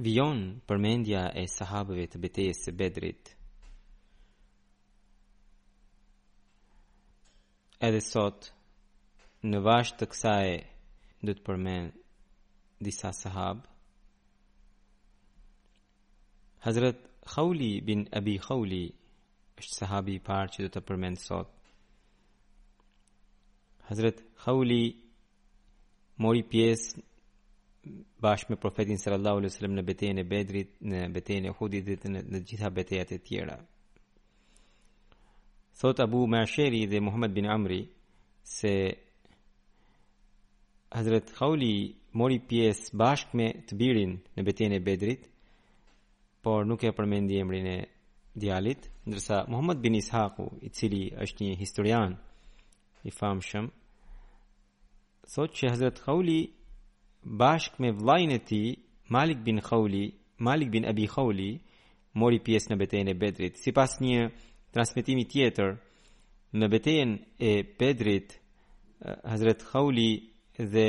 Vijon përmendja e sahabëve të betejës së Bedrit. Edhe sot në vazhd të kësaj do të përmend disa sahabë. Hazrat Khawli bin Abi Khawli është sahabi i parë që do të përmend sot. Hazrat Khawli mori pjesë bashkë me profetin sallallahu alaihi wasallam në betejën e Bedrit, në betejën e Uhudit dhe në të gjitha betejat e tjera. Thotë Abu Masheri dhe Muhammad bin Amri se Hazret Khauli mori pjesë bashkë me të birin në betejën e Bedrit, por nuk e përmendi emrin e djalit, ndërsa Muhammad bin Ishaku, i cili është një historian i famshëm thotë që Hazret Khauli bashkë me vëllajën e tij Malik bin Khauli, Malik bin Abi Khauli mori pjesë në betejën e Bedrit. Sipas një transmetimi tjetër, në betejën e Bedrit Hazret Khauli dhe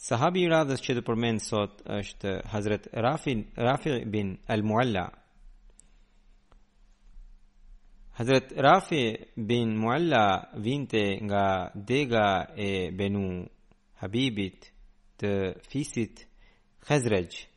Sahabi i radhës që të përmend sot është Hazret Rafi Rafi bin Al-Mualla. Hazret Rafi bin Mualla vinte nga dega e Benu Habibit të fisit Khazraj.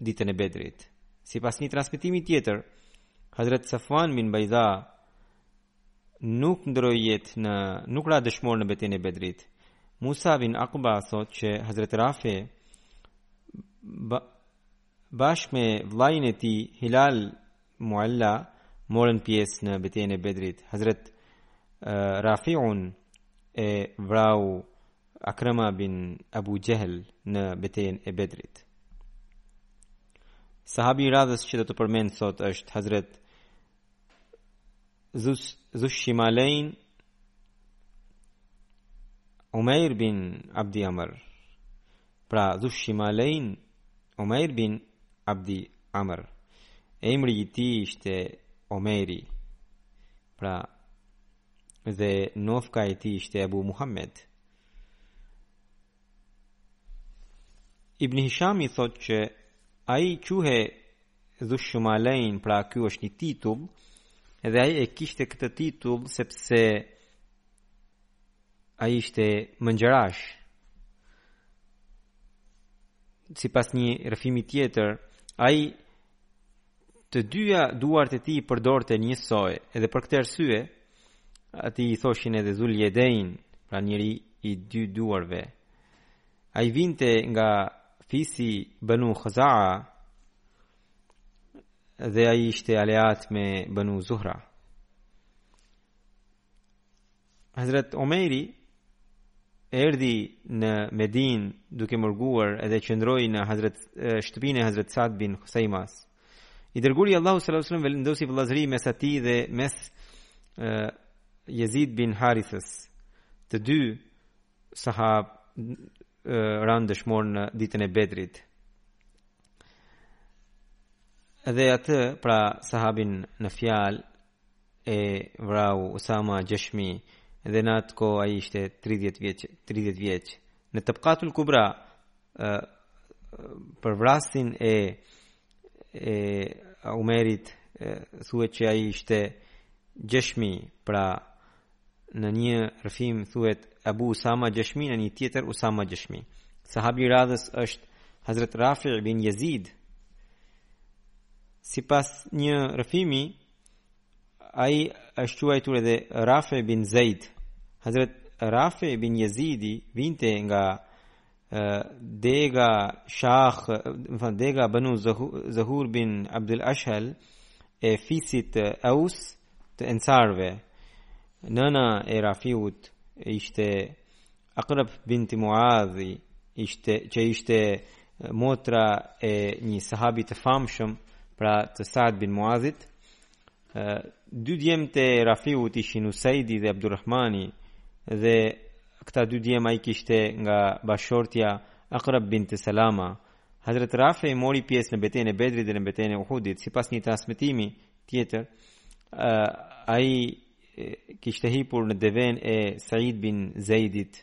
ditën e Bedrit. Sipas një transmetimi tjetër, Hazrat Safwan bin Baida nuk ndroi jetë në nuk ra dëshmor në betejën e Bedrit. Musa bin Aqba thotë që Hazrat Rafi ba, bashkë me vëllajën e tij Hilal Mualla morën pjesë në betejën e Bedrit. Hazrat uh, Rafiun e vrau Akrama bin Abu Jahl në betejën e Bedrit. Sahabi i radhës që do të përmend sot është Hazrat Zus Zushimalein Umair bin Abdi Amr. Pra Zushimalein Umair bin Abdi Amr. Emri i tij ishte Umeiri. Pra dhe nofka e tij ishte Abu Muhammed. Ibn Hishami thotë që ai quhej Dhushimalejn, pra kjo është një titull, edhe ai e kishte këtë titull sepse ai ishte mëngjarash. Sipas një rrëfimi tjetër, ai të dyja duart e tij përdorte njësoj, edhe për këtë arsye atij i thoshin edhe Zul Yedain, pra njeri i dy duarve. Ai vinte nga fisi Banu Khuza'a dhe ai ishte aleat me Banu Zuhra. Hazret Omejri erdhi në Medinë duke mërguar edhe qëndroi në Hazret, shtëpinë e Hazret Sad bin Husaymas. I dërguari i Allahut sallallahu alaihi wasallam vendosi vëllazëri mes atij dhe mes uh, Jezid bin Harithës. Të dy sahabë uh, ranë dëshmorë në ditën e Bedrit. Edhe atë pra sahabin në fjalë e vrau Usama Gjeshmi dhe në atë kohë ai ishte 30 vjeç, 30 vjeç. Në Tabakatul Kubra për vrasësin e, e Umejrit thuhet që ai ishte Gjeshmi pra në një rrëfim thuhet Abu Usama Gjeshmi në një tjetër Usama Gjeshmi. Sahabi i radhës është Hazrat Rafi bin Yazid. Sipas një rrëfimi ai është quajtur edhe Rafi bin Zaid. Hazrat Rafi bin Yazidi vinte nga dega shah më dega banu zahur bin abdul ashhal e fisit aus të ensarve nëna e rafiut ishte akrab binti muadhi ishte që ishte motra e një sahabi të famshëm pra të Saad bin Muadhit dy djemt e Rafiut ishin Usaidi dhe Abdurrahmani dhe këta dy djem ai kishte nga bashkëshortja Aqrab bint Salama. Hazrat Rafi mori pjesë në betejën e Bedrit dhe në betejën e Uhudit, sipas një transmetimi tjetër, ai kishte hipur në deven e Said bin Zaidit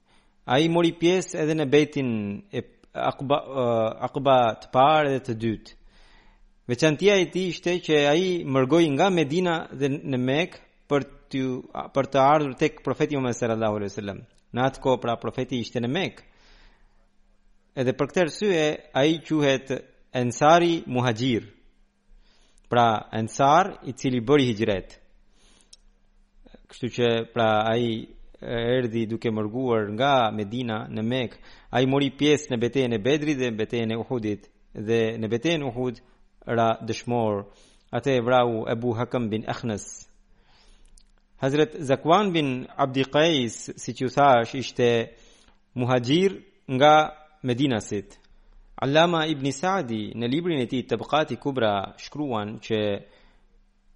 Ai mori pjesë edhe në bejtin e Aqba Aqba të parë dhe të dytë. Veçantia e tij ishte që ai mërgoi nga Medina dhe në Mekë për të për të ardhur tek profeti Muhammed sallallahu alaihi wasallam. Në atë kohë pra profeti ishte në Mekë. Edhe për këtë arsye ai quhet Ansari Muhajir. Pra Ensar i cili bëri hijret. Kështu që pra ai erdhi duke mërguar nga Medina në Mekë, ai mori pjesë në betejën e Bedrit dhe betejën e Uhudit dhe në betejën e Uhud ra dëshmor. Atë e vrau Abu Hakam bin Akhnas. Hazrat Zakwan bin Abdi Qais, siç ju thashë, ishte Muhaxhir nga Medinasit. Allama Ibn Sadi në librin e tij Tabqati Kubra shkruan që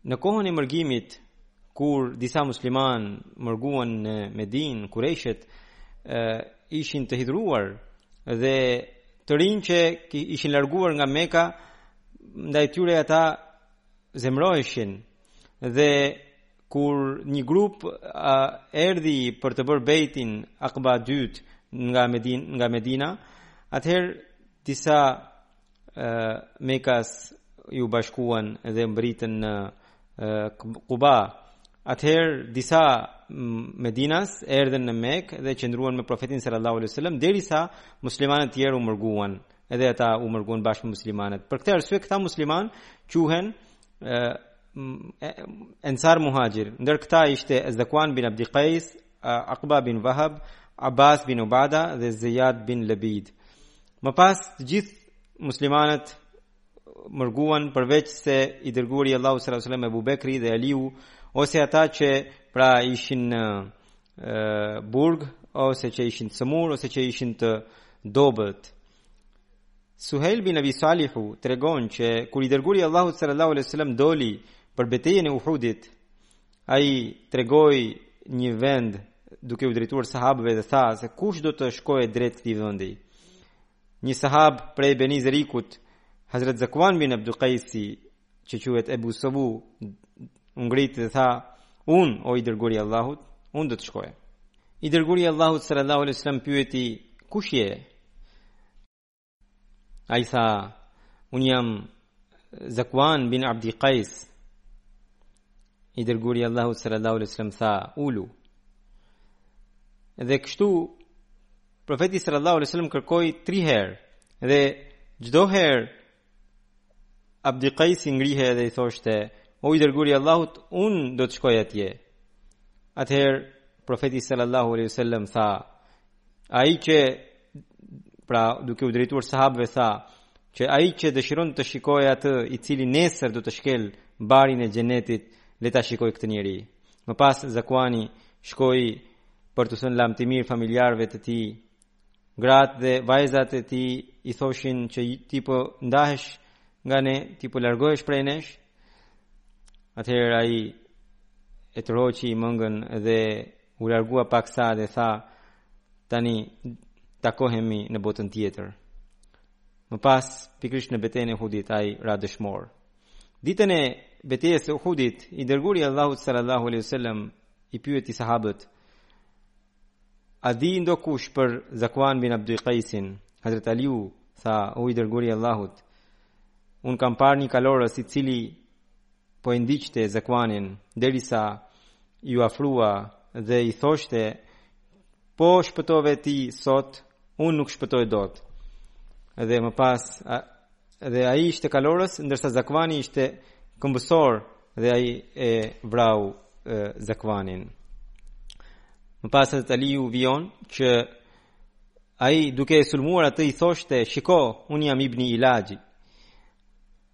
në kohën e mërgimit kur disa muslimanë mërguan në Medinë, kurejshët ishin të hidhëruar dhe të rinjtë që ishin larguar nga Meka, ndaj tyre ata zemroheshin dhe Kur një grup erdhi për të bërë bejtin Aqba e dytë nga Medin nga Medina, atëherë disa mekas iu bashkuan dhe mbërritën në Quba. Atëherë disa medinas erdhën në Mekë dhe qëndruan me Profetin sallallahu alaihi wasallam derisa muslimanët e tjerë u mërguan, edhe ata u mërguan bashkë me muslimanët. Për këtë arsye këta muslimanë quhen Ensar Muhajir. Ndër këta ishte Zakwan bin Abdi Qais, Aqba bin Wahab, Abbas bin Ubada dhe Ziyad bin Labid. Më pas të gjithë muslimanët mërguan përveçse i dërguari i Allahut sallallahu alajhi wasallam Abu Bekri dhe Aliu ose ata që pra ishin në burg ose që ishin të sëmurë ose që ishin të dobët. Suhejl bin Abi Salihu tregon që kur i dërguari i Allahut sallallahu alaihi wasallam doli për betejën e Uhudit, ai tregoi një vend duke u drejtuar sahabëve dhe tha se kush do të shkojë drejt këtij vendi. Një sahab prej Beni Zerikut, Hazrat Zakwan bin Abdi Qaisi, që quhet Ebu Sovu, u ngrit dhe tha, "Unë o i dërguari i Allahut, unë do të shkoj." I dërguari i Allahut sallallahu alaihi wasallam pyeti, "Kush je?" Ai tha, "Unë jam Zakwan bin Abdi Qais." I dërguari i Allahut sallallahu alaihi wasallam tha, "Ulu." Dhe kështu profeti sallallahu alaihi wasallam kërkoi 3 herë dhe çdo herë Abdi Qaisi ngrihej dhe i thoshte, o i dërguari i Allahut, unë do të shkoj atje. Atëherë, profeti sallallahu alaihi wasallam tha, ai që, pra duke u drejtuar sahabëve tha, që ai që dëshiron të shikojë atë i cili nesër do të shkelë barin e xhenetit, le ta shikojë këtë njeri. Më pas, Zakuani shkoi për t'u thënë lamtumirë familjarëve të tij, gratë dhe vajzat e tij i thoshin që ti po ndahesh nga ne, ti po largohesh prej nesh, atëherë ai e tërhoqi mëngën dhe u largua paksa dhe tha, tani takohemi në botën tjetër. Më pas, pikërisht në betejën e Uhudit, ai ra dëshmor. Ditën e betejës së Uhudit, i dërguari i Allahut sallallahu alaihi wasallam i pyeti sahabët A di ndokush për Zakwan bin Abdi Qaisin? Hazrat Aliu tha, o i dërguari i Allahut, un kam parë një kalorës i cili po e ndiqte Zakwanin derisa iu afrua dhe i thoshte po shpëtove ti sot, un nuk shpëtoj dot. Edhe më pas, edhe ai ishte kalorës ndërsa Zakwani ishte këmbësor Dhe ai e vrau Zakvanin. Më pas Hazrat Aliu vijon që ai duke e sulmuar atë i thoshte, "Shiko, un jam Ibn Ilaji."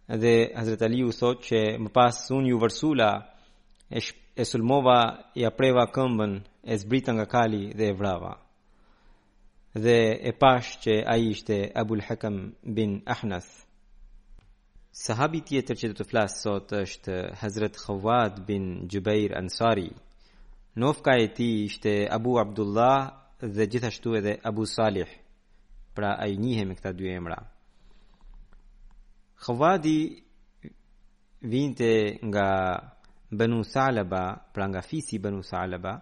Dhe Hazrat Aliu thotë që më pas un iu vërsula e, e sulmova, ia preva këmbën, e zbrita nga kali dhe e vrava. dhe e pashë që ai ishte Abul Hakam bin Akhnas. Sahabi tjetër që do të flas sot është Hazrat Khawad bin Jubair Ansari. Nofka e tij ishte Abu Abdullah dhe gjithashtu edhe Abu Salih. Pra ai njihej me këta dy emra. Khawadi vinte nga Banu Salaba, pra nga fisi Banu Salaba,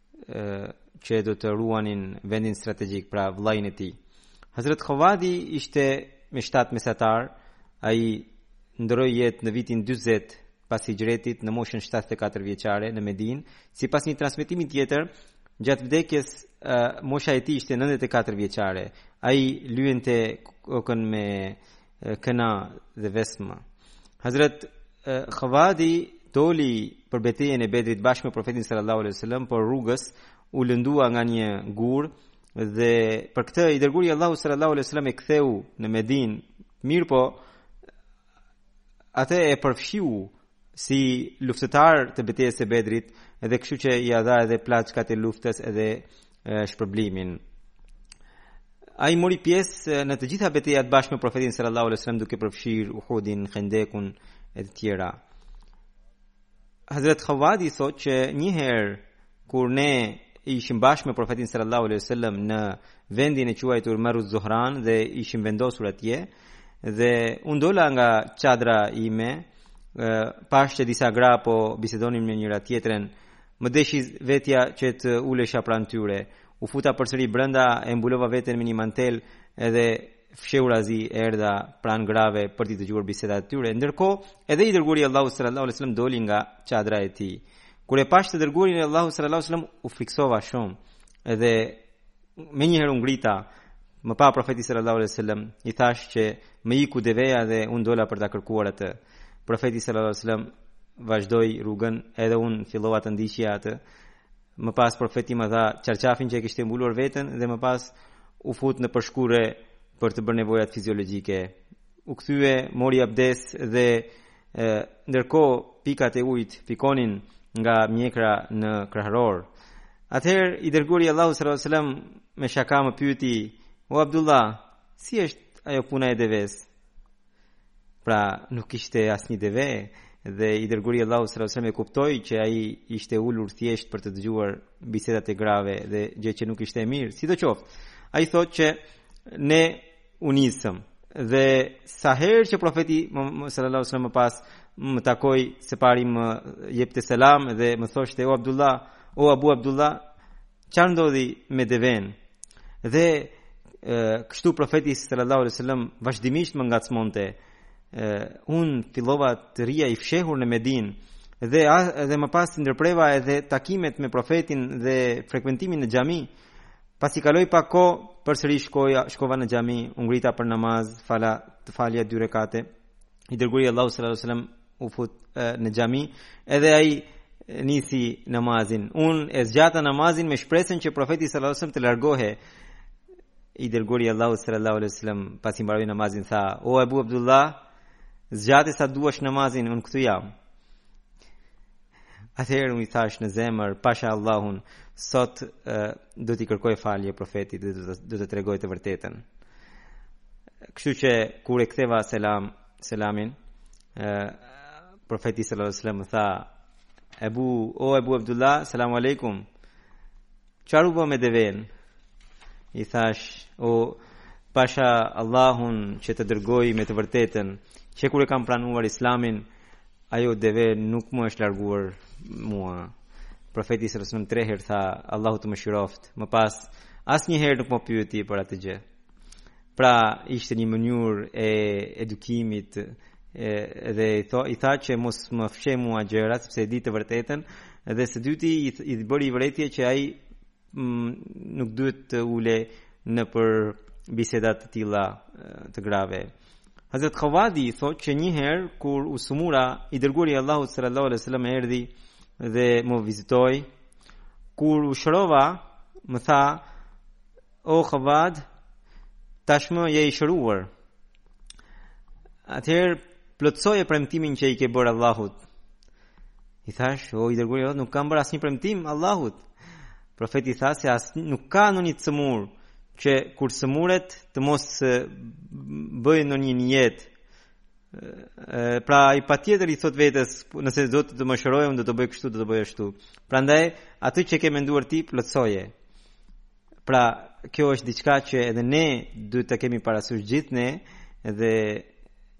që do të ruanin vendin strategjik pra vllajin e tij. Hazrat Khovadi ishte me shtat mesatar, ai ndroi jetë në vitin 40 pas hixhretit në moshën 74 vjeçare në Medinë, sipas një transmetimi tjetër, gjatë vdekjes uh, mosha e tij ishte 94 vjeçare. Ai lyente kokën me këna dhe vesma. Hazret Khavadi doli për betejën e Bedrit bashkë me profetin sallallahu alaihi wasallam, por rrugës u lëndua nga një gur dhe për këtë i dërguari i Allahut sallallahu alaihi wasallam e ktheu në Medinë. Mirpo atë e përfshiu si luftëtar të betejës së Bedrit dhe kështu që ia dha edhe plaçkat e luftës edhe shpërblimin. Ai mori pjesë në të gjitha betejat bashkë me profetin sallallahu alajhi wasallam duke përfshirë Uhudin, Khandekun e të tjera. Hazrat Khawadi thotë që një herë kur ne ishim bashkë me profetin sallallahu alajhi wasallam në vendin e quajtur Marruz Zahran dhe ishim vendosur atje, Dhe unë dola nga çadra ime, pashë që disa gra po bisedonin me njëra tjetren, më deshi vetja që të ulesha pranë tyre. U futa përsëri brenda e mbulova veten me një mantel edhe fshehurazi erdha pranë grave për t'i dëgjuar bisedat e tyre. Ndërkohë, edhe i dërguari i Allahut sallallahu alaihi wasallam doli nga çadra e tij. Kur e pashë të dërguarin e Allahut sallallahu alaihi wasallam, u friksova shumë. Edhe Menjëherë u ngrita, më pa profeti sallallahu alaihi wasallam, i thash që më iku deveja dhe unë dola për ta kërkuar atë. Profeti sallallahu alaihi wasallam vazhdoi rrugën, edhe unë fillova të ndiqja atë. Më pas profeti më dha çarçafin që e kishte mbuluar veten dhe më pas u fut nëpër shkurre për të bërë nevojat fiziologjike. U kthye, mori abdes dhe ndërkohë pikat e ujit pikonin nga mjekra në krahror. Atëherë i dërguari i Allahut sallallahu alajhi wasallam me shaka më pyeti: "O Abdullah, si është ajo puna e devesë?" Pra, nuk kishte asnjë deve dhe i dërguari i Allahut sallallahu alajhi wasallam e kuptoi që ai ishte ulur thjesht për të dëgjuar bisedat e grave dhe gjë që nuk ishte e mirë. Sidoqoftë, ai thotë që ne u nisëm dhe sa herë që profeti sallallahu alaihi wasallam më pas më takoi, së pari më jepte selam dhe më thoshte o Abdullah o Abu Abdullah çfarë ndodhi me deven dhe kështu profeti sallallahu alaihi wasallam vazhdimisht më ngacmonte unë fillova të rrija i fshehur në Medinë dhe dhe më pas i ndërpreva edhe takimet me profetin dhe frekuentimin në xhami Pasi kaloi pak kohë, përsëri shkoja, shkova në xhami, u ngrita për namaz, fala të falja dy rekate. I dërguari i Allahut sallallahu alaihi wasallam u fut e, në xhami, edhe ai nisi namazin. Unë e zgjata namazin me shpresën që profeti sallallahu alaihi wasallam të largohej. I dërguari i Allahut sallallahu alaihi wasallam pasi mbaroi namazin tha: "O Abu Abdullah, zgjate sa të duash namazin, unë këtu jam." Atëherë unë i thashë në zemër, pasha Allahun, sot e, do t'i kërkoj falje profetit dhe do të tregoj të vërtetën. Kështu që kur e ktheva selam, selamin, e, profeti sallallahu alajhi wasallam tha, Abu, o Abu Abdullah, selam aleikum. Çfarë u bë me deven? I thash, o pasha Allahun që të dërgoi me të vërtetën, që kur e kam pranuar Islamin, ajo deve nuk më është larguar mua. Profeti sallallahu alajhi wasallam tre herë tha, Allahu të mëshiroftë. Më pas asnjëherë nuk më pyeti për atë gjë. Pra ishte një mënyrë e edukimit e, dhe i, tho, i tha që mos më fshe mua gjëra sepse e di të vërtetën dhe së dyti i, i bëri vërejtje që ai mm, nuk duhet të ulet nëpër biseda të tilla të grave. Hazrat Khawati thotë që një herë kur u sëmura i dërguari i Allahut sallallahu alaihi wasallam erdhi dhe më vizitoi kur u shërova më tha O Khawwat, tashmë je i shëruar. Atëherë plotësoje premtimin që i ke bërë Allahut. I thashë, o i dërguari, nuk kam bërë asnjë premtim Allahut. Profeti i tha se nuk ka ndonjë sëmurë që kur sëmuret të mos bëjë ndonjë nijet. Pra i patjetër i thotë vetes nëse Zoti do të më shërojë, unë do të bëj kështu, do të bëj ashtu. Prandaj, atë që e ke menduar ti, plotësoje. Pra, kjo është diçka që edhe ne duhet të kemi parasysh gjithnjë dhe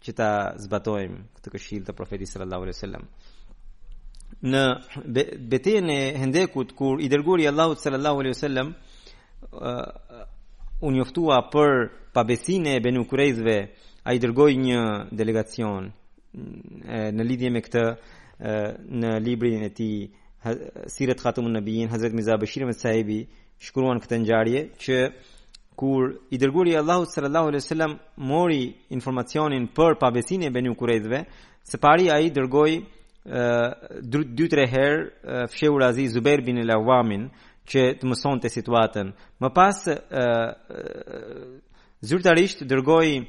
që ta zbatojmë këtë këshillë të profetit sallallahu alaihi wasallam. Në betejën e Hendekut kur i dërguari i Allahut sallallahu alaihi wasallam u njoftua për pabesinë e Banu Kurayzve, ai dërgoi një delegacion në lidhje me këtë në librin e tij Sirat Khatam an-Nabiyin Hazrat Mirza Bashir Ahmed Sahibi shkruan këtë ngjarje që kur i dërguari i Allahut sallallahu alaihi wasallam mori informacionin për pabesinë e Banu Qurayzve, së pari ai dërgoi dy tre herë fshehurazi Zubair bin al-Awamin që të mësonte situatën. Më pas zyrtarisht dërgoi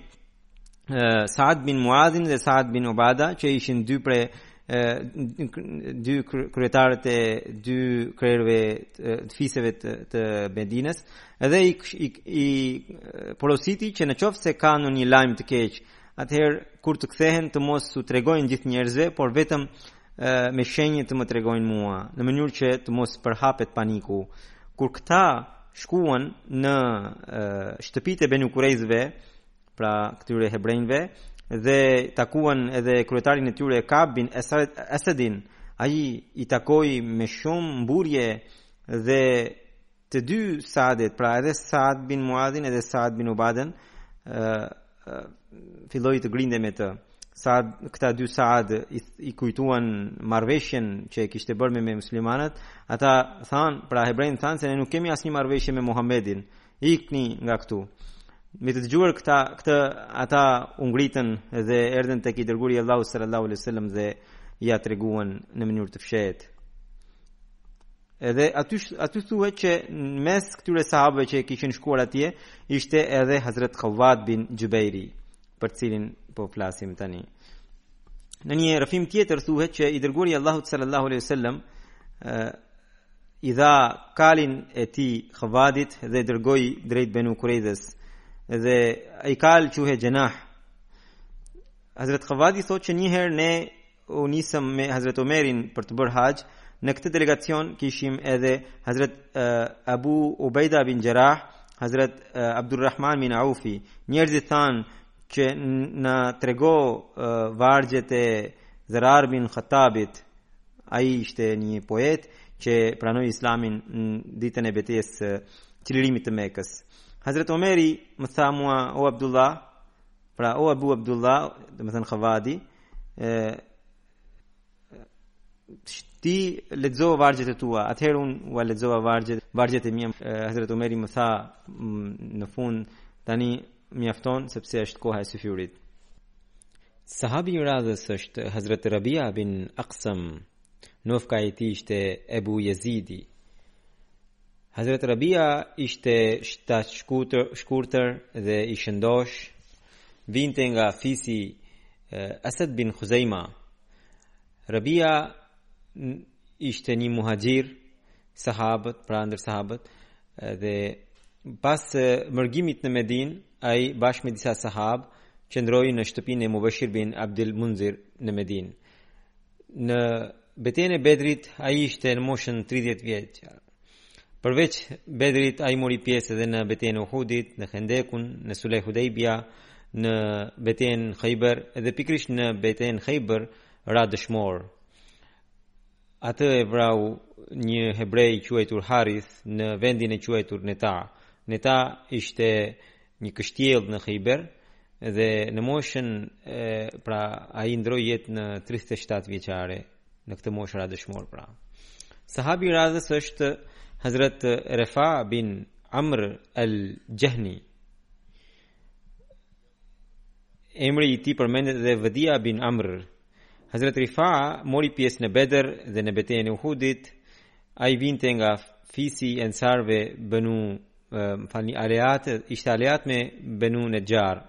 Saad bin Muadhin dhe Saad bin Ubadan që ishin dy prej dy kryetarët e dy krerëve të fiseve të, të Medinës dhe i, i, i porositi që në qoftë se ka ndonjë lajm të keq atëherë kur të kthehen të mos u tregojnë gjithë njerëzve por vetëm me shenjë të më tregojnë mua në mënyrë që të mos përhapet paniku kur këta shkuan në shtëpitë e Benu Kurejzve pra këtyre hebrenjve dhe takuan edhe kryetarin e tyre Kab bin Esedin ai i takoi me shumë mburrje dhe të dy Saadet pra edhe Saad bin Muadhin edhe Saad bin Ubaden filloi të grindej me të Saad këta dy Saad i, i kujtuan marrëveshjen që e kishte bërë me, me muslimanët ata thanë pra hebrenjtë thanë se ne nuk kemi asnjë marrëveshje me Muhamedin Ikni nga këtu. Me të dëgjuar këta, këtë ata u ngritën dhe erdhën tek i dërguari i Allahut sallallahu alaihi wasallam dhe ia treguan në mënyrë të fshehtë. Edhe aty aty thuhet që mes këtyre sahabëve që kishin shkuar atje ishte edhe Hazrat Khawwat bin Jubairi, për të cilin po flasim tani. Në një rrëfim tjetër thuhet që i dërguari i Allahut sallallahu alaihi wasallam i dha kalin e tij Khawadit dhe dërgoi drejt Banu Kurejzës dhe ai kalë quhej Janah Hazrat Khawadi thotë që një herë ne u nisëm me Hazrat Omerin për të bërë haxh në këtë delegacion kishim edhe Hazrat uh, Abu Ubaida bin Jarrah Hazrat uh, Abdulrahman bin Aufi njerëzit thanë që na trego uh, vargjet e Zarar bin Khattabit Ai ishte një poet që pranoi Islamin në ditën e betejës së çlirimit të Mekës. Hazrat Omeri më tha mua o Abdullah, pra o Abu Abdullah, domethënë Khavadi, ë ti lexo vargjet e tua. Atëherë unë ua lexova vargjet, vargjet e mia. Hazrat Omeri më tha në fund tani mjafton sepse është koha e syfyrit. Sahabi i radhës është Hazrat Rabia bin Aqsam. Nofka e tij ishte Ebu Jezidi. Hazrat Rabia ishte shtat shkurtër, shkurtër dhe i shëndoshë. Vinte nga fisi Asad bin Khuzaima. Rabia ishte një muhaxhir sahabët, pra ndër sahabët, dhe pas mërgimit në Medinë, ai bashkë me disa sahabë, qëndroi në shtëpinë e Mubashir bin Abdil Munzir në Medinë. Në betejën e Bedrit, ai ishte në moshën 30 vjet. Përveç Bedrit, ai mori pjesë edhe në betejën e Uhudit, në Khendekun, në Sulej Hudejbia, në betejën Khejber, edhe pikërisht në betejën Khejber, ra dëshmor. Atë e vrau një hebre i quajtur Harith në vendin e quajtur Neta. Neta ishte një kështjellë në Khayber dhe në moshën pra ai ndërroi jetë në 37 vjeçare në këtë moshë ra dëshmor pra. Sahabi i radhës është Hazrat Refa bin Amr al-Jahni. Emri i tij përmendet edhe Vadia bin Amr. Hazrat Rifa mori pjesë në Bedër dhe në betejën e Uhudit. Ai vinte nga fisi i Ensarëve Banu më falni aleat, ishte aleat me Banu Nejar.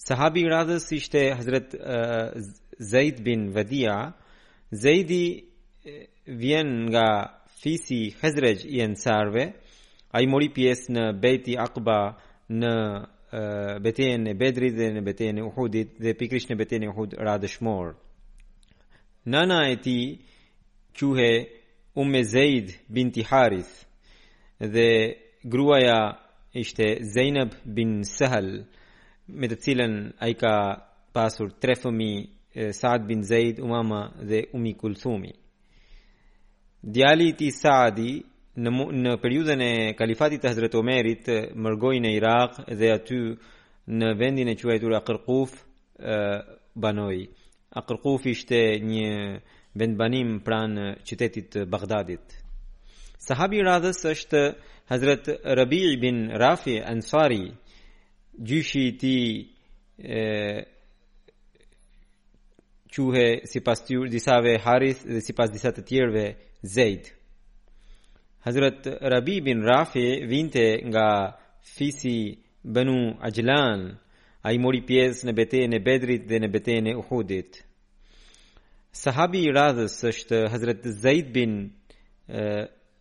Sahabi i radhës ishte Hazrat Zaid bin Vadia. Zaidi vjen nga fisi Khazraj i Ensarëve. Ai mori pjesë në Bejti Aqba në betejën e Bedrit dhe në betejën e Uhudit dhe pikërisht në betejën e Uhud ra dëshmor. Nana e tij quhej Umme Zeid binti Harith dhe gruaja ishte Zeynab bin Sahal me të cilën ai ka pasur tre fëmijë, Saad bin Zejd, Umama dhe Umi Kulthumi. Djali i tij Saadi në në periudhën e kalifatit të Hazret Omerit mërgoi në Irak dhe aty në vendin e quajtur Aqrquf banoi. Aqrquf ishte një vendbanim pranë qytetit të Bagdadit. Sahabi i radhës është Hazrat Rabi' bin Rafi Ansari, gjyshi i tij quhej sipas tyre disave Harith dhe sipas disa të tjerëve Zejd. Hazret Rabi bin Rafi vinte nga fisi Benu Ajlan, ai mori pjesë në betejën e Bedrit dhe në betejën e Uhudit. Sahabi i radhës është Hazret Zejd bin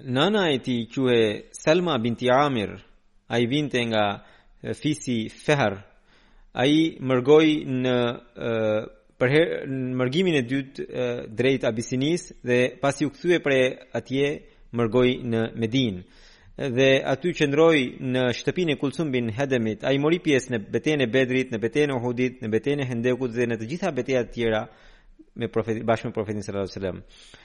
Nëna e tij quhej Selma bint Amir, ai vinte nga fisi Fehr. Ai mërgoi në për her, në mërgimin e dytë drejt Abisinisë dhe pasi u kthye prej atje mërgoi në Medinë dhe aty qëndroi në shtëpinë e Kulsum bin Hedemit. Ai mori pjesë në betejën e Bedrit, në betejën e Uhudit, në betejën e Hendekut dhe në të gjitha betejat e tjera me profetin bashkë me profetin sallallahu alajhi wasallam.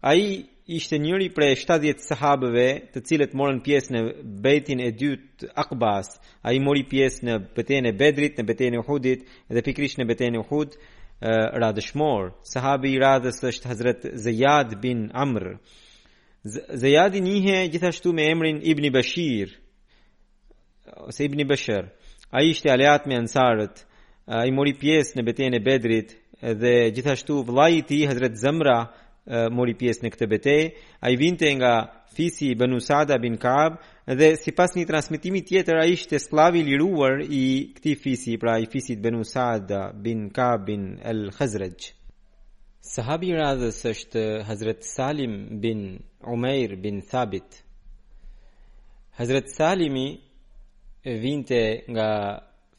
Ai ishte njëri prej shtatëdhjetë sahabëve të cilët morën pjesë në bejtin e dytë të Aqbas. Ai mori pjesë në betejën e Bedrit, në betejën e Uhudit dhe pikërisht në betejën e Uhud ra dëshmor. Sahabi i radhës është Hazret Zejad bin Amr. Zejadi njihej gjithashtu me emrin Ibni Bashir. ose Ibni Bashir. Ai ishte aleat me Ansarët. Ai mori pjesë në betejën e Bedrit dhe gjithashtu vëllai i tij Hazrat Zamra mori pjesë në këtë betejë. Ai vinte nga fisi Banu Sada bin Ka'b dhe sipas një transmetimi tjetër ai ishte skllav i liruar i këtij fisi, pra i fisit Banu Sada bin Ka'b bin al-Khazraj. Sahabi i radhës është Hazret Salim bin Umair bin Thabit. Hazret Salimi vinte nga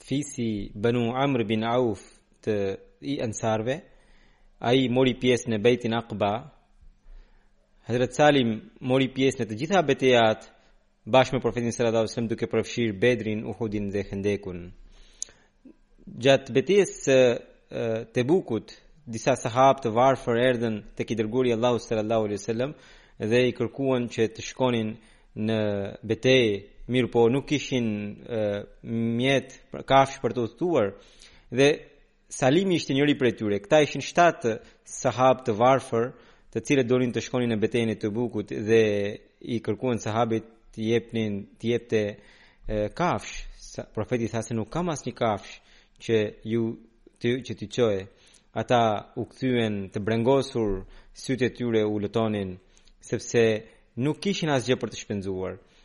fisi Banu Amr bin Auf të i Ansarëve. Ai mori pjesë në Bejtin Aqba. Hazret Salim mori pjesë në të gjitha betejat bashkë me profetin sallallahu alaihi wasallam duke përfshirë Bedrin, Uhudin dhe Hendekun. Gjatë betejës së Tebukut, disa sahabë të varfër erdhën tek i dërguari i Allahut sallallahu alaihi wasallam dhe i kërkuan që të shkonin në betejë, mirëpo nuk kishin mjet kafshë për të udhëtuar dhe Salimi ishte njëri prej tyre. Këta ishin shtatë sahabë të varfër, të cilët donin të shkonin në betejën e Tebukut dhe i kërkuan sahabët t'u jepnin, të jepte kafshë. Profeti tha se nuk kam asnjë kafshë që ju të që t'ju çoj. Ata u kthyen të brengosur, sytë e tyre u lotonin sepse nuk kishin asgjë për të shpenzuar.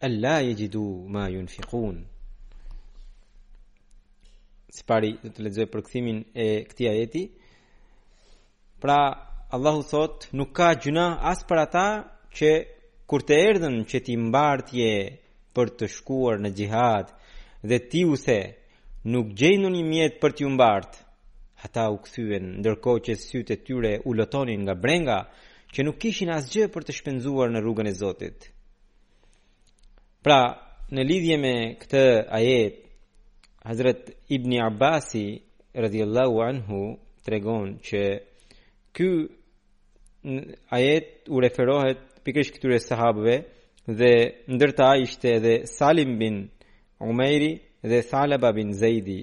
Alla yajidu ma yunfiqun. Së pari do të lexoj përkthimin e këtij ajeti. Pra Allahu thotë, nuk ka gjynah as për ata që kur të erdhën që t'i mbartje për të shkuar në xhihad dhe ti u the, nuk gjej ndonjë mjet për t'ju mbartë. Ata u kthyen ndërkohë që sytë e tyre u lotonin nga brenga, që nuk kishin asgjë për të shpenzuar në rrugën e Zotit. Pra, në lidhje me këtë ajet, Hazrat Ibni Abasi, radiallahu anhu, tregon që ky ajet u referohet pikërisht këtyre sahabëve dhe ndër ta ishte edhe Salim bin Umejri dhe Thalaba bin Zejdi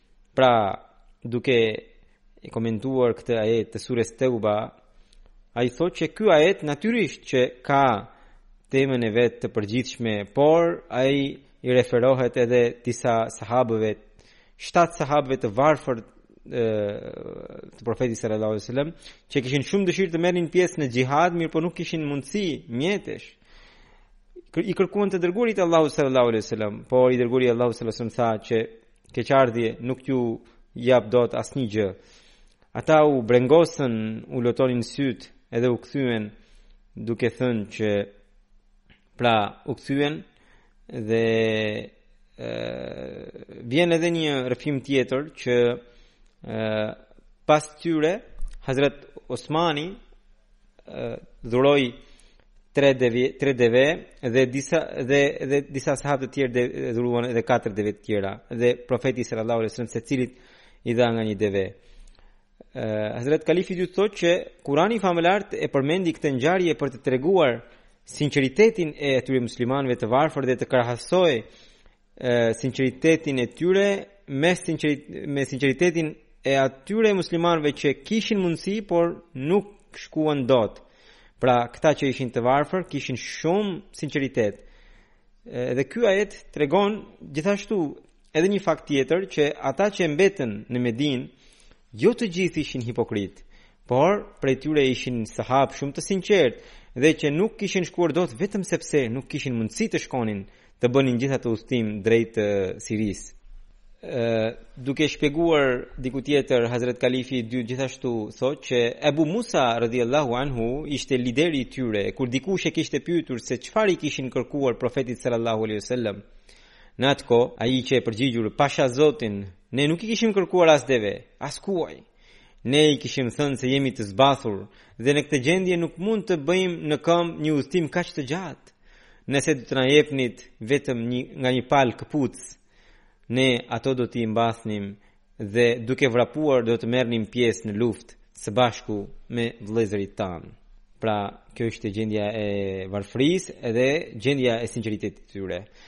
Pra, duke e komentuar këtë ajet të surës Tauba, ai thotë që ky ajet natyrisht që ka temën e vet të përgjithshme, por ai i referohet edhe disa sahabëve, shtatë sahabëve të varfër të profetit sallallahu alajhi wasallam, që kishin shumë dëshirë të merrnin pjesë në xhihad, mirëpo nuk kishin mundësi mjetesh. I kërkuan të dërguarit Allahut sallallahu alajhi wasallam, por i dërguari i Allahut sallallahu alajhi wasallam tha që Keqardhje nuk ju jap dot asnjë gjë. Ata u brengosën, u lotonin sytë, edhe u kthyen duke thënë që pra u kthyen dhe ë vjen edhe një rrëfim tjetër që ë pas tyre Hazrat Osmani dhuroi tre deve, tre deve dhe disa dhe dhe disa sahabë të tjerë dhuruan edhe katër deve të tjera dhe profeti sallallahu alajhi wasallam secilit i dha nga një deve. Ë uh, Hazrat Kalifi i dytë thotë që Kurani i famëlartë e përmendi këtë ngjarje për të treguar sinqeritetin e atyre muslimanëve të varfër dhe të krahasojë sinqeritetin e tyre me sinqerit me sinqeritetin e atyre muslimanëve që kishin mundësi por nuk shkuan dot. Pra, këta që ishin të varfër kishin shumë sinqeritet. Dhe ky ajet tregon gjithashtu edhe një fakt tjetër që ata që mbetën në Medinë jo të gjithë ishin hipokritë. Por, prej tyre ishin sahabë shumë të sinqertë dhe që nuk kishin shkuar dot vetëm sepse nuk kishin mundësi të shkonin të bënin gjithë atë udhëtim drejt Sirisë. duke shpjeguar diku tjetër Hazrat Kalifi i dytë gjithashtu thotë që Abu Musa radhiyallahu anhu ishte lideri i tyre kur dikush e kishte pyetur se çfarë i kishin kërkuar profetit sallallahu alaihi wasallam në atë kohë ai qe përgjigjur pasha Zotin ne nuk i kishim kërkuar as deve as kuaj Ne i kishim thënë se jemi të zbathur dhe në këtë gjendje nuk mund të bëjmë në këmbë një udhëtim kaq të gjatë. Nëse do të na jepnit vetëm një nga një palë këpucë, ne ato do t'i mbathnim dhe duke vrapuar do të merrnim pjesë në luftë së bashku me vëllezërit tanë. Pra, kjo ishte gjendja e varfërisë dhe gjendja e sinqeritetit të tyre.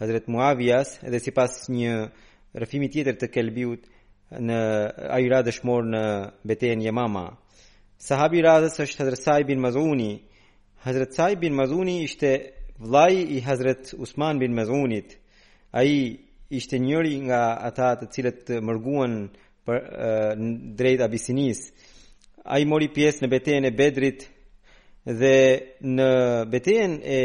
Hazret Muavias dhe sipas një rrëfimi tjetër të Kelbiut, ai ra dëshmor në betejën Yamama. Sahabi i radhës është Hazret Sa'ib bin Maz'uni. Hazret Sa'ib bin Maz'uni ishte vllai i Hazret Usman bin Maz'unit. Ai ishte njëri nga ata të cilët mërguan për drejt Abisinisë. Ai mori pjesë në betejën e Bedrit dhe në betejën e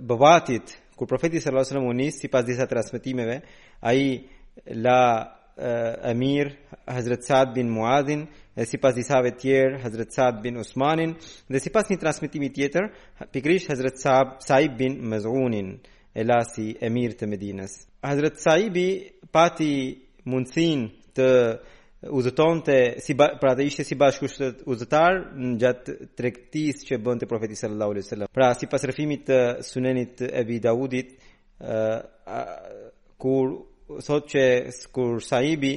Buvatit kur profeti sallallahu alajhi wasallam u nis sipas disa transmetimeve ai la Amir Hazrat Saad bin Muadhin dhe sipas disave të tjerë Hazrat Saad bin Usmanin dhe sipas një transmetimi tjetër pikërisht Hazrat Saib bin Mazunin e la si emir të Medinës. Hazrat Saibi pati mundësinë të udhëtonte si ba, pra të ishte si bashkudhëtar gjatë tregtisë që bënte profeti sallallahu alaihi wasallam. Pra sipas rrëfimit të Sunenit të Ebi Daudit, ë kur thotë që kur Saibi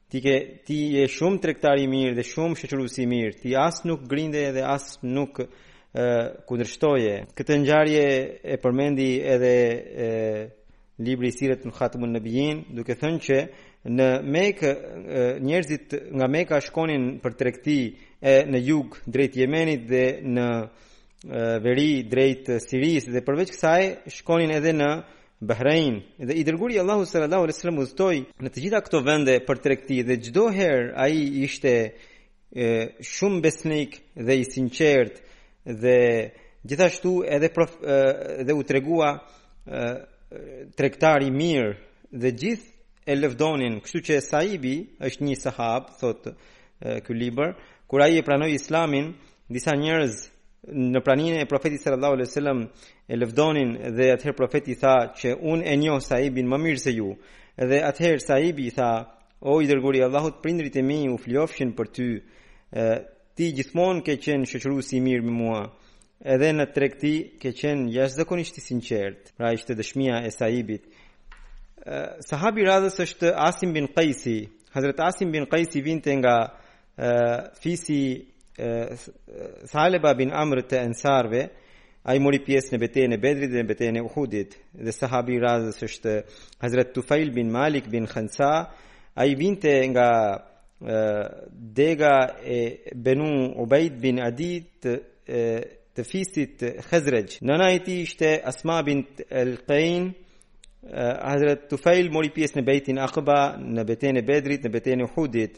Ti ke ti je shumë tregtar i mirë dhe shumë shoqërues i mirë. Ti as nuk grinde dhe as nuk e, kundërshtoje. Këtë ngjarje e përmendi edhe e, libri i Sirat Khatamun Nabijin, duke thënë që në Mekë njerëzit nga Mekka shkonin për tregti e në jug drejt Jemenit dhe në veri drejt Sirisë dhe përveç kësaj shkonin edhe në Bahrein dhe i dërguri i Allahut sallallahu alaihi wasallam udhëtoi në të gjitha këto vende për tregti dhe çdo herë ai ishte e, shumë besnik dhe i sinqertë dhe gjithashtu edhe prof, e, dhe u tregua tregtar i mirë dhe gjithë e lëvdonin, kështu që Saibi është një sahab, thotë ky libër, kur ai e pranoi Islamin, Disa njerëz në praninë e profetit sallallahu alaihi wasallam e lëvdonin dhe atëherë profeti tha që unë e njoh Saibin më mirë se ju. Dhe atëherë Saibi i tha: "O i dërguari i Allahut, prindërit e mi u flijofshin për ty. E, ti gjithmonë ke qenë shoqëruesi i mirë me mua." Edhe në tregti ke qenë jashtëzakonisht i sinqertë. Pra ishte dëshmia e Saibit. Sahabi i radhës është Asim bin Qaisi. Hazrat Asim bin Qaisi vinte nga fisi Thaleba bin Amr të Ensarve, ai mori pjesë në betejën e Bedrit dhe në betejën e Uhudit. Dhe sahabi i radhës është Hazret Tufail bin Malik bin Khansa, ai vinte nga dega e Benu Ubaid bin Adit të fisit Khazrej. Nëna i tij ishte Asma bint Al-Qain, Hazret Tufail mori pjesë në bejtin Aqba, në betejën e Bedrit, në betejën e Uhudit.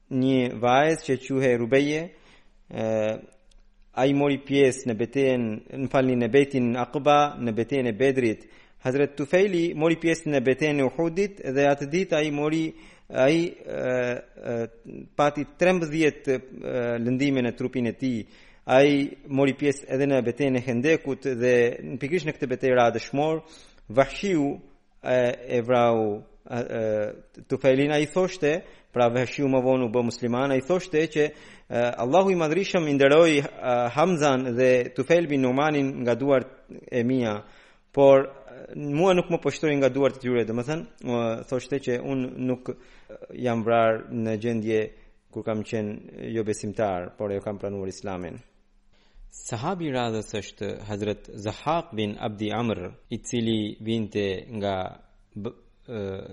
Një vajzë që quhej Rubeje, ai mori pjesë në betejën, më falni në bejtin Aqba, në betejën e Bedrit. Hazrat Tufejli mori pjesë në betejën e Uhudit dhe atë ditë ai mori ai pati 13 lëndime në trupin e tij. Ai mori pjesë edhe në betejën e Hendekut dhe pikërisht në këtë betejë ra dëshmor Vahshiu e vrau Tufailin ai thoshte, pra Vehshiu më vonë u bë musliman, ai thoshte që Allahu i Madhrishëm i nderoi Hamzan dhe Tufail bin Numanin nga duart e mia, por mua nuk më poshtëroi nga duart e tyre, domethënë thoshte që unë nuk jam vrarë në gjendje kur kam qenë jo besimtar, por e kam pranuar Islamin. Sahabi i radhës është Hazrat Zahaq bin Abdi Amr, i cili vinte nga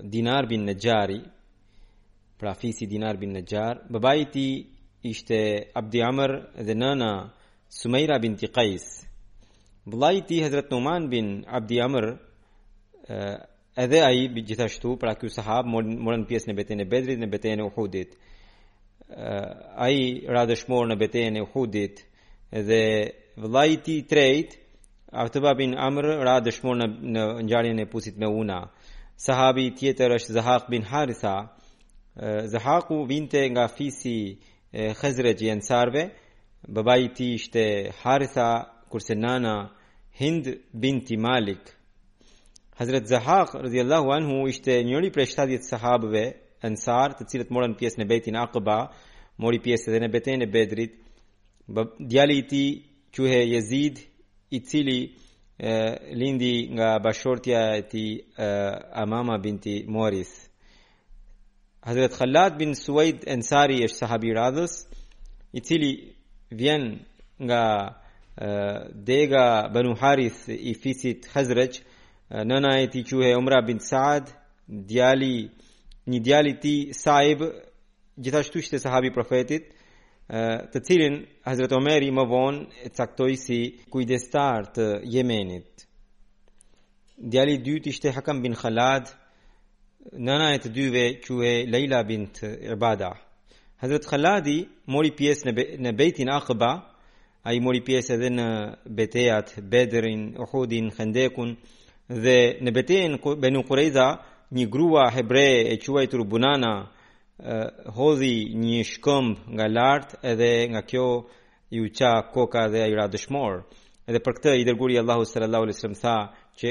Dinar bin Nëgjari, pra fisi Dinar bin Nëgjar, babai i tij ishte Abdi Amr dhe nëna Sumejra binti Qajs. Vëllai i tij Hazrat Numan bin Abdi Amr Edhe ai gjithashtu, pra ky sahab morën pjesë në betejën e Bedrit, në betejën e Uhudit. Ai ra dëshmor në betejën e Uhudit dhe vëllai i tij i tretë, Utba bin Amr ra dëshmor në në ngjarjen e pusit Meuna. Sahabi tjetër është Zahaq bin Haritha. Zahaku vinte nga fisi Khazraj i Ansarve. Babai i tij ishte Haritha, kurse nana Hind binti Malik. Hazret Zahaq radhiyallahu anhu ishte njëri prej 70 sahabëve ansar, të cilët morën pjesë në Bejtin Aqba, mori pjesë edhe në betejën e Bedrit. Djali i tij quhej Yazid, i cili e, lindi nga bashkëshortja e tij Amama binti Morith. Hazret Khalad bin Suvejd Ensari është sahabi i radhës, i cili vjen nga dega Banu Harith i fisit Khazraj, nëna e tij quhej Umra bint Saad, djali një djali i tij Saib, gjithashtu ishte sahabi i profetit, të cilin Hazret Omeri më vonë e caktoi si kujdestar të Jemenit. Djali i dytë ishte Hakam bin Khalad, nëna e të dyve quhej Leila bint Ibada. Hazret Khaladi mori pjesë në, be, në bejtin Aqba, ai mori pjesë edhe në betejat Bedrin, Uhudin, Khendekun, dhe në betejën Benu Kurejza, një grua hebreje e quajtur Bunana, hodhi një shkëmb nga lart edhe nga kjo iu ça koka dhe ai ra dëshmor. Edhe për këtë i dërguari i Allahut sallallahu alaihi wasallam tha që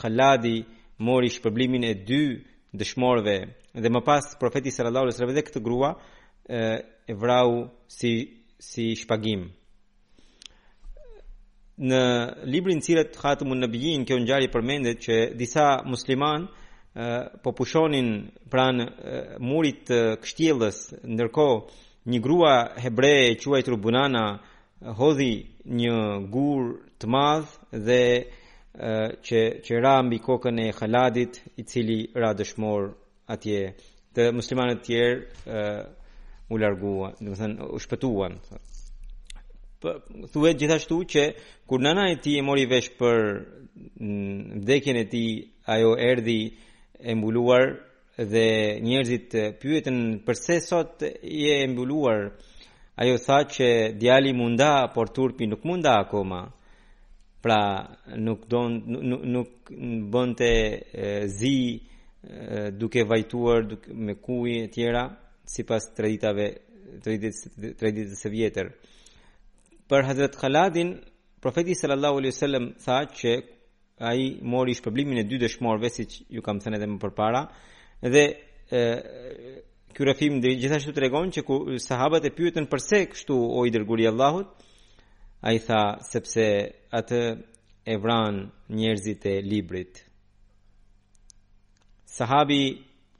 Khaladi mori shpërblimin e dy dëshmorëve dhe më pas profeti sallallahu alaihi wasallam edhe këtë grua e vrau si si shpagim. Në librin Sirat Khatamun Nabiyyin kjo ngjarje përmendet që disa muslimanë po pushonin pranë murit të kështjellës ndërkohë Një grua hebreje e quajtur Bunana hodhi një gur të madh dhe që që ra mbi kokën e Khaladit, i cili ra dëshmor atje. Të muslimanët e tjerë u larguan, domethënë u shpëtuan. Thuhet gjithashtu që kur nëna e tij e mori vesh për mm, vdekjen e tij, ajo erdhi e mbuluar Dhe njerëzit pyetën përse sot je e mbuluar. Ajo tha që djali m'u nda, por turpi nuk m'u nda akoma. Pra nuk don nuk, nuk bënte zi duke vajtuar duke, me kuje e tjera sipas traditave traditës së vjetër. Për Hazret Khaladin profeti sallallahu alaihi wasallam tha që Ai mori shpërblimin e dy dëshmorëve, siç ju kam thënë edhe më përpara, dhe ë ky rrëfim gjithashtu tregon që kur sahabët e pyetën përse kështu o i dërguari i Allahut, ai tha sepse atë e vranë njerëzit e librit. Sahabi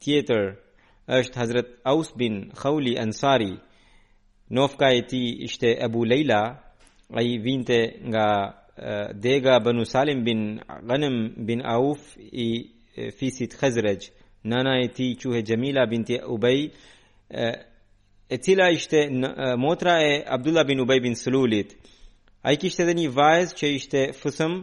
tjetër është Hazret Aus bin Khauli Ansari, nofka e tij ishte Abu Leila, ai vinte nga dega Banu Salim bin Ghanem bin Auf i fisit Khazraj. Nana e tij quhej Jamila binti Ubay, e cila ishte motra e Abdullah bin Ubay bin Sululit. Ai kishte edhe një vajzë që ishte Fus'hum,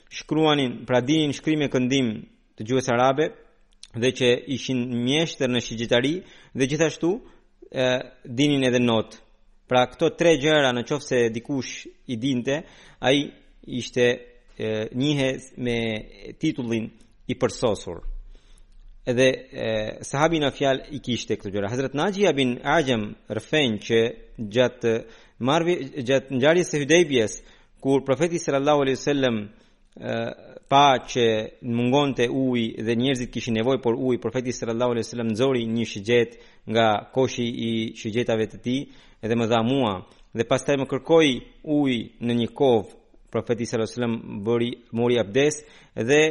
shkruanin, pra dinin shkrim e këndim të gjuhës arabe dhe që ishin mjeshtër në shigjitari dhe gjithashtu e, dinin edhe not. Pra këto tre gjëra në qoftë se dikush i dinte, ai ishte e, njihej me titullin i përsosur. Edhe e, sahabi në fjalë i kishte këto gjëra. Hazret Naji abin Ajem rrëfen që gjatë, marvi, gjatë ngjarjes së Hudejbijes Kur profeti sallallahu alaihi wasallam pa që mungonte uji dhe njerëzit kishin nevojë për ujë, profeti sallallahu alaihi wasallam nxori një shigjetë nga koshi i shigjetave të tij dhe ma dha mua dhe pastaj më kërkoi ujë në një kovë. Profeti sallallahu alaihi wasallam bëri mori abdes dhe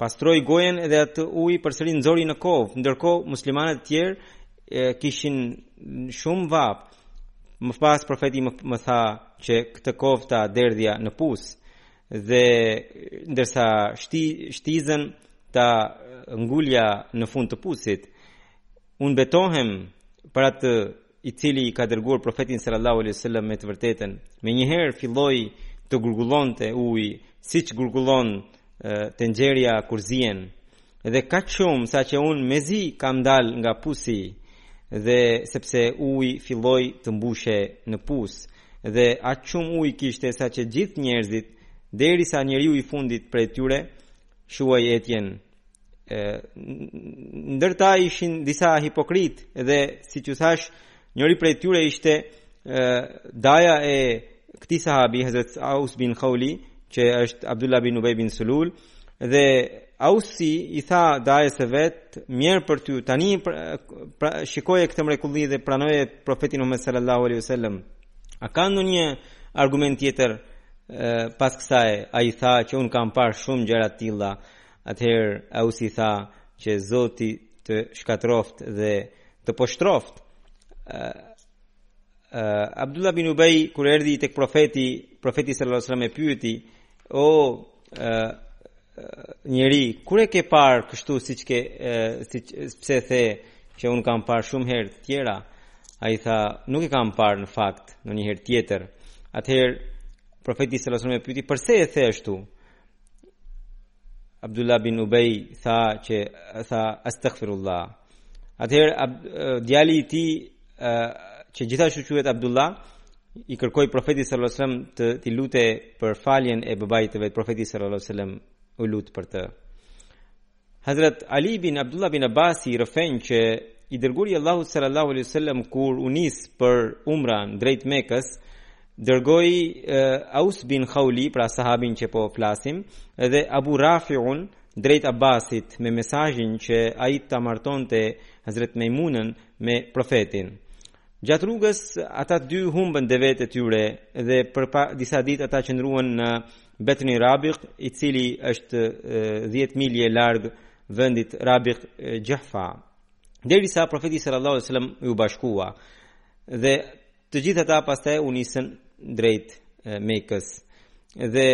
Pastroi gojën dhe atë ujë përsëri nxori në kovë. Ndërkohë muslimanët e tjerë e, kishin shumë vapë. Më pas profeti më, më tha që këtë kovë ta derdhja në pus dhe ndërsa shti, shtizën ta ngulja në fund të pusit. Unë betohem për atë i cili e ka dërguar profetin sallallahu alaihi wasallam me të vërtetën, menjëherë filloi të gurgullonte uji, siç gurgullon tenxheria kur zien. Dhe kaq shumë sa që unë mezi kam dalë nga pusi dhe sepse uji filloi të mbushej në pus dhe aq shumë ujë kishte sa që gjithë njerëzit derisa njeriu i fundit prej tyre shuajti etjen ndër ta ishin disa hipokritë dhe siç thashë njëri prej tyre ishte daja i këtij sahabi Hazret Aus bin Khawli që është Abdullah bin Ubej bin Sulul dhe Ausi i tha dajës së vet mjerë për ty tani pra, pra, shikoje këtë mrekulli dhe pranoje profetin Muhammed sallallahu alaihi wasallam a ka ndonjë argument tjetër pas kësaj ai tha që unë kam parë shumë gjëra të tilla Atëherë Ausi tha që Zoti të shkatërroftë dhe të poshtëroftë. Abdullah bin Ubay kur erdhi tek profeti, profeti sallallahu alajhi wasallam e pyeti, "O njeri, kur e ke parë kështu siç ke siç pse the që unë kam parë shumë herë të tjera?" Ai tha, "Nuk e kam parë në fakt ndonjëherë tjetër." Atëherë profeti sallallahu alajhi wasallam e pyeti, "Përse e the ashtu?" Abdullah bin Ubej tha që tha astaghfirullah. Atëherë djali i tij që gjithashtu quhet Abdullah i kërkoi profetit sallallahu alajhi wasallam të t'i lutej për faljen e babait të vet, profeti sallallahu alajhi wasallam u lut për të. Hazrat Ali bin Abdullah bin Abbasi rrëfen që i dërguari i Allahut sallallahu alaihi wasallam kur u nis për Umra drejt Mekës, dërgoi uh, Aus bin Khawli, pra sahabin që po flasim, dhe Abu Rafi'un drejt Abbasit me mesazhin që ai ta martonte Hazrat Maimunën me profetin. Gjatë rrugës ata dy humbën devet e tyre dhe për pa, disa ditë ata qëndruan në uh, Betni Rabiq, i cili është 10 milje larg vendit Rabiq Jahfa. Derisa profeti sallallahu alajhi wasallam iu bashkua dhe të gjithë ata pastaj u nisën drejt Mekës. Dhe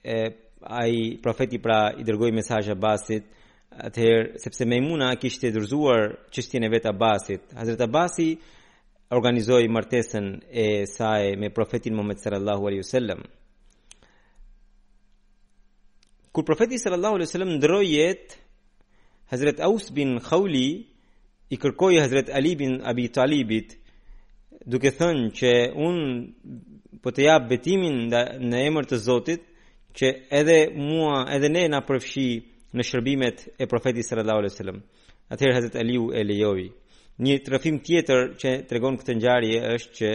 e, ai profeti pra i dërgoi mesazh Abbasit, atëherë sepse Mejmuna kishte dorëzuar çështjen e vet Abbasit. Hazrat Abbasi organizoi martesën e saj me profetin Muhammed sallallahu alaihi wasallam. Kur profeti sallallahu alaihi wasallam ndërroi jetë, Hazrat Aus bin Khawli i kërkoi Hazrat Ali bin Abi Talibit duke thënë që unë po të jap betimin në emër të Zotit që edhe mua edhe ne na përfshi në shërbimet e profetit sallallahu alaihi wasallam. Atëherë Hazrat Aliu e lejoi. Një rrëfim tjetër që tregon këtë ngjarje është që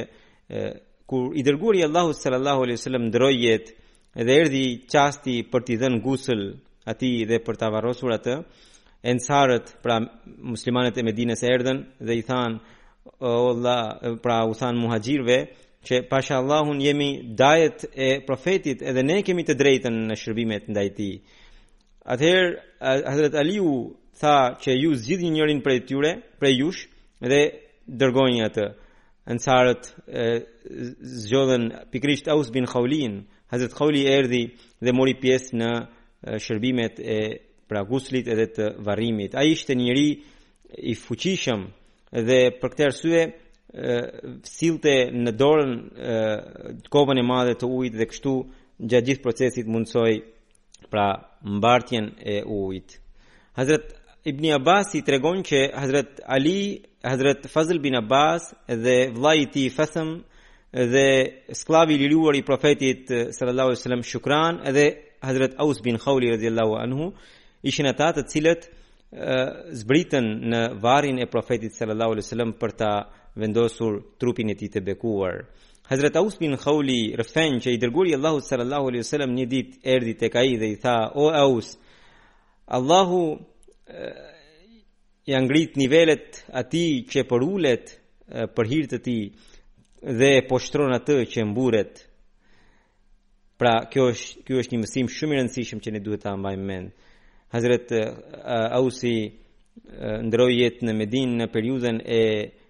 Kur i dërguari i Allahut sallallahu alaihi wasallam ndërroi jetë dhe erdhi çasti për t'i dhënë gusël atij dhe për ta varrosur atë, ensarët, pra muslimanët e Medinës erdhën dhe i thanë o Allah, pra u thanë muhaxhirëve që pasha Allahun jemi dajet e profetit edhe ne kemi të drejtën në shërbimet ndaj tij. Atëherë Hazrat Aliu tha që ju zgjidhni njërin prej tyre, prej jush dhe dërgojeni atë. Ansarët zgjodhën pikërisht Aus bin Khaulin, Hazrat Khauli erdhi dhe mori pjesë në shërbimet e pra guslit edhe të varrimit. Ai ishte një njeri i fuqishëm dhe për këtë arsye sillte në dorën kovën e madhe të ujit dhe kështu gjatë gjithë procesit mundësoi pra mbartjen e ujit. Hazret Ibn Abbasi tregon që Hazret Ali, Hazret Fazl bin Abbas dhe vëllai i tij Kuthm dhe skllavi i liruar i profetit sallallahu alaihi wasallam Shukran dhe Hazret Aus bin Khawli radhiyallahu anhu ishin ata të cilët zbritën në varrin e profetit sallallahu alaihi wasallam për ta vendosur trupin e tij të bekuar. Hazrat Aus bin Khauli rrëfen që i dërguari i Allahut sallallahu alaihi wasallam një ditë erdhi tek ai dhe i tha: "O Aus, Allahu ia ngrit nivelet atij që përulet për hir të tij dhe poshtëron atë që mburret." Pra, kjo është ky është një mësim shumë i rëndësishëm që ne duhet ta mbajmë mend. Hazrat Ausi ndërroi jetë në Medinë në periudhën e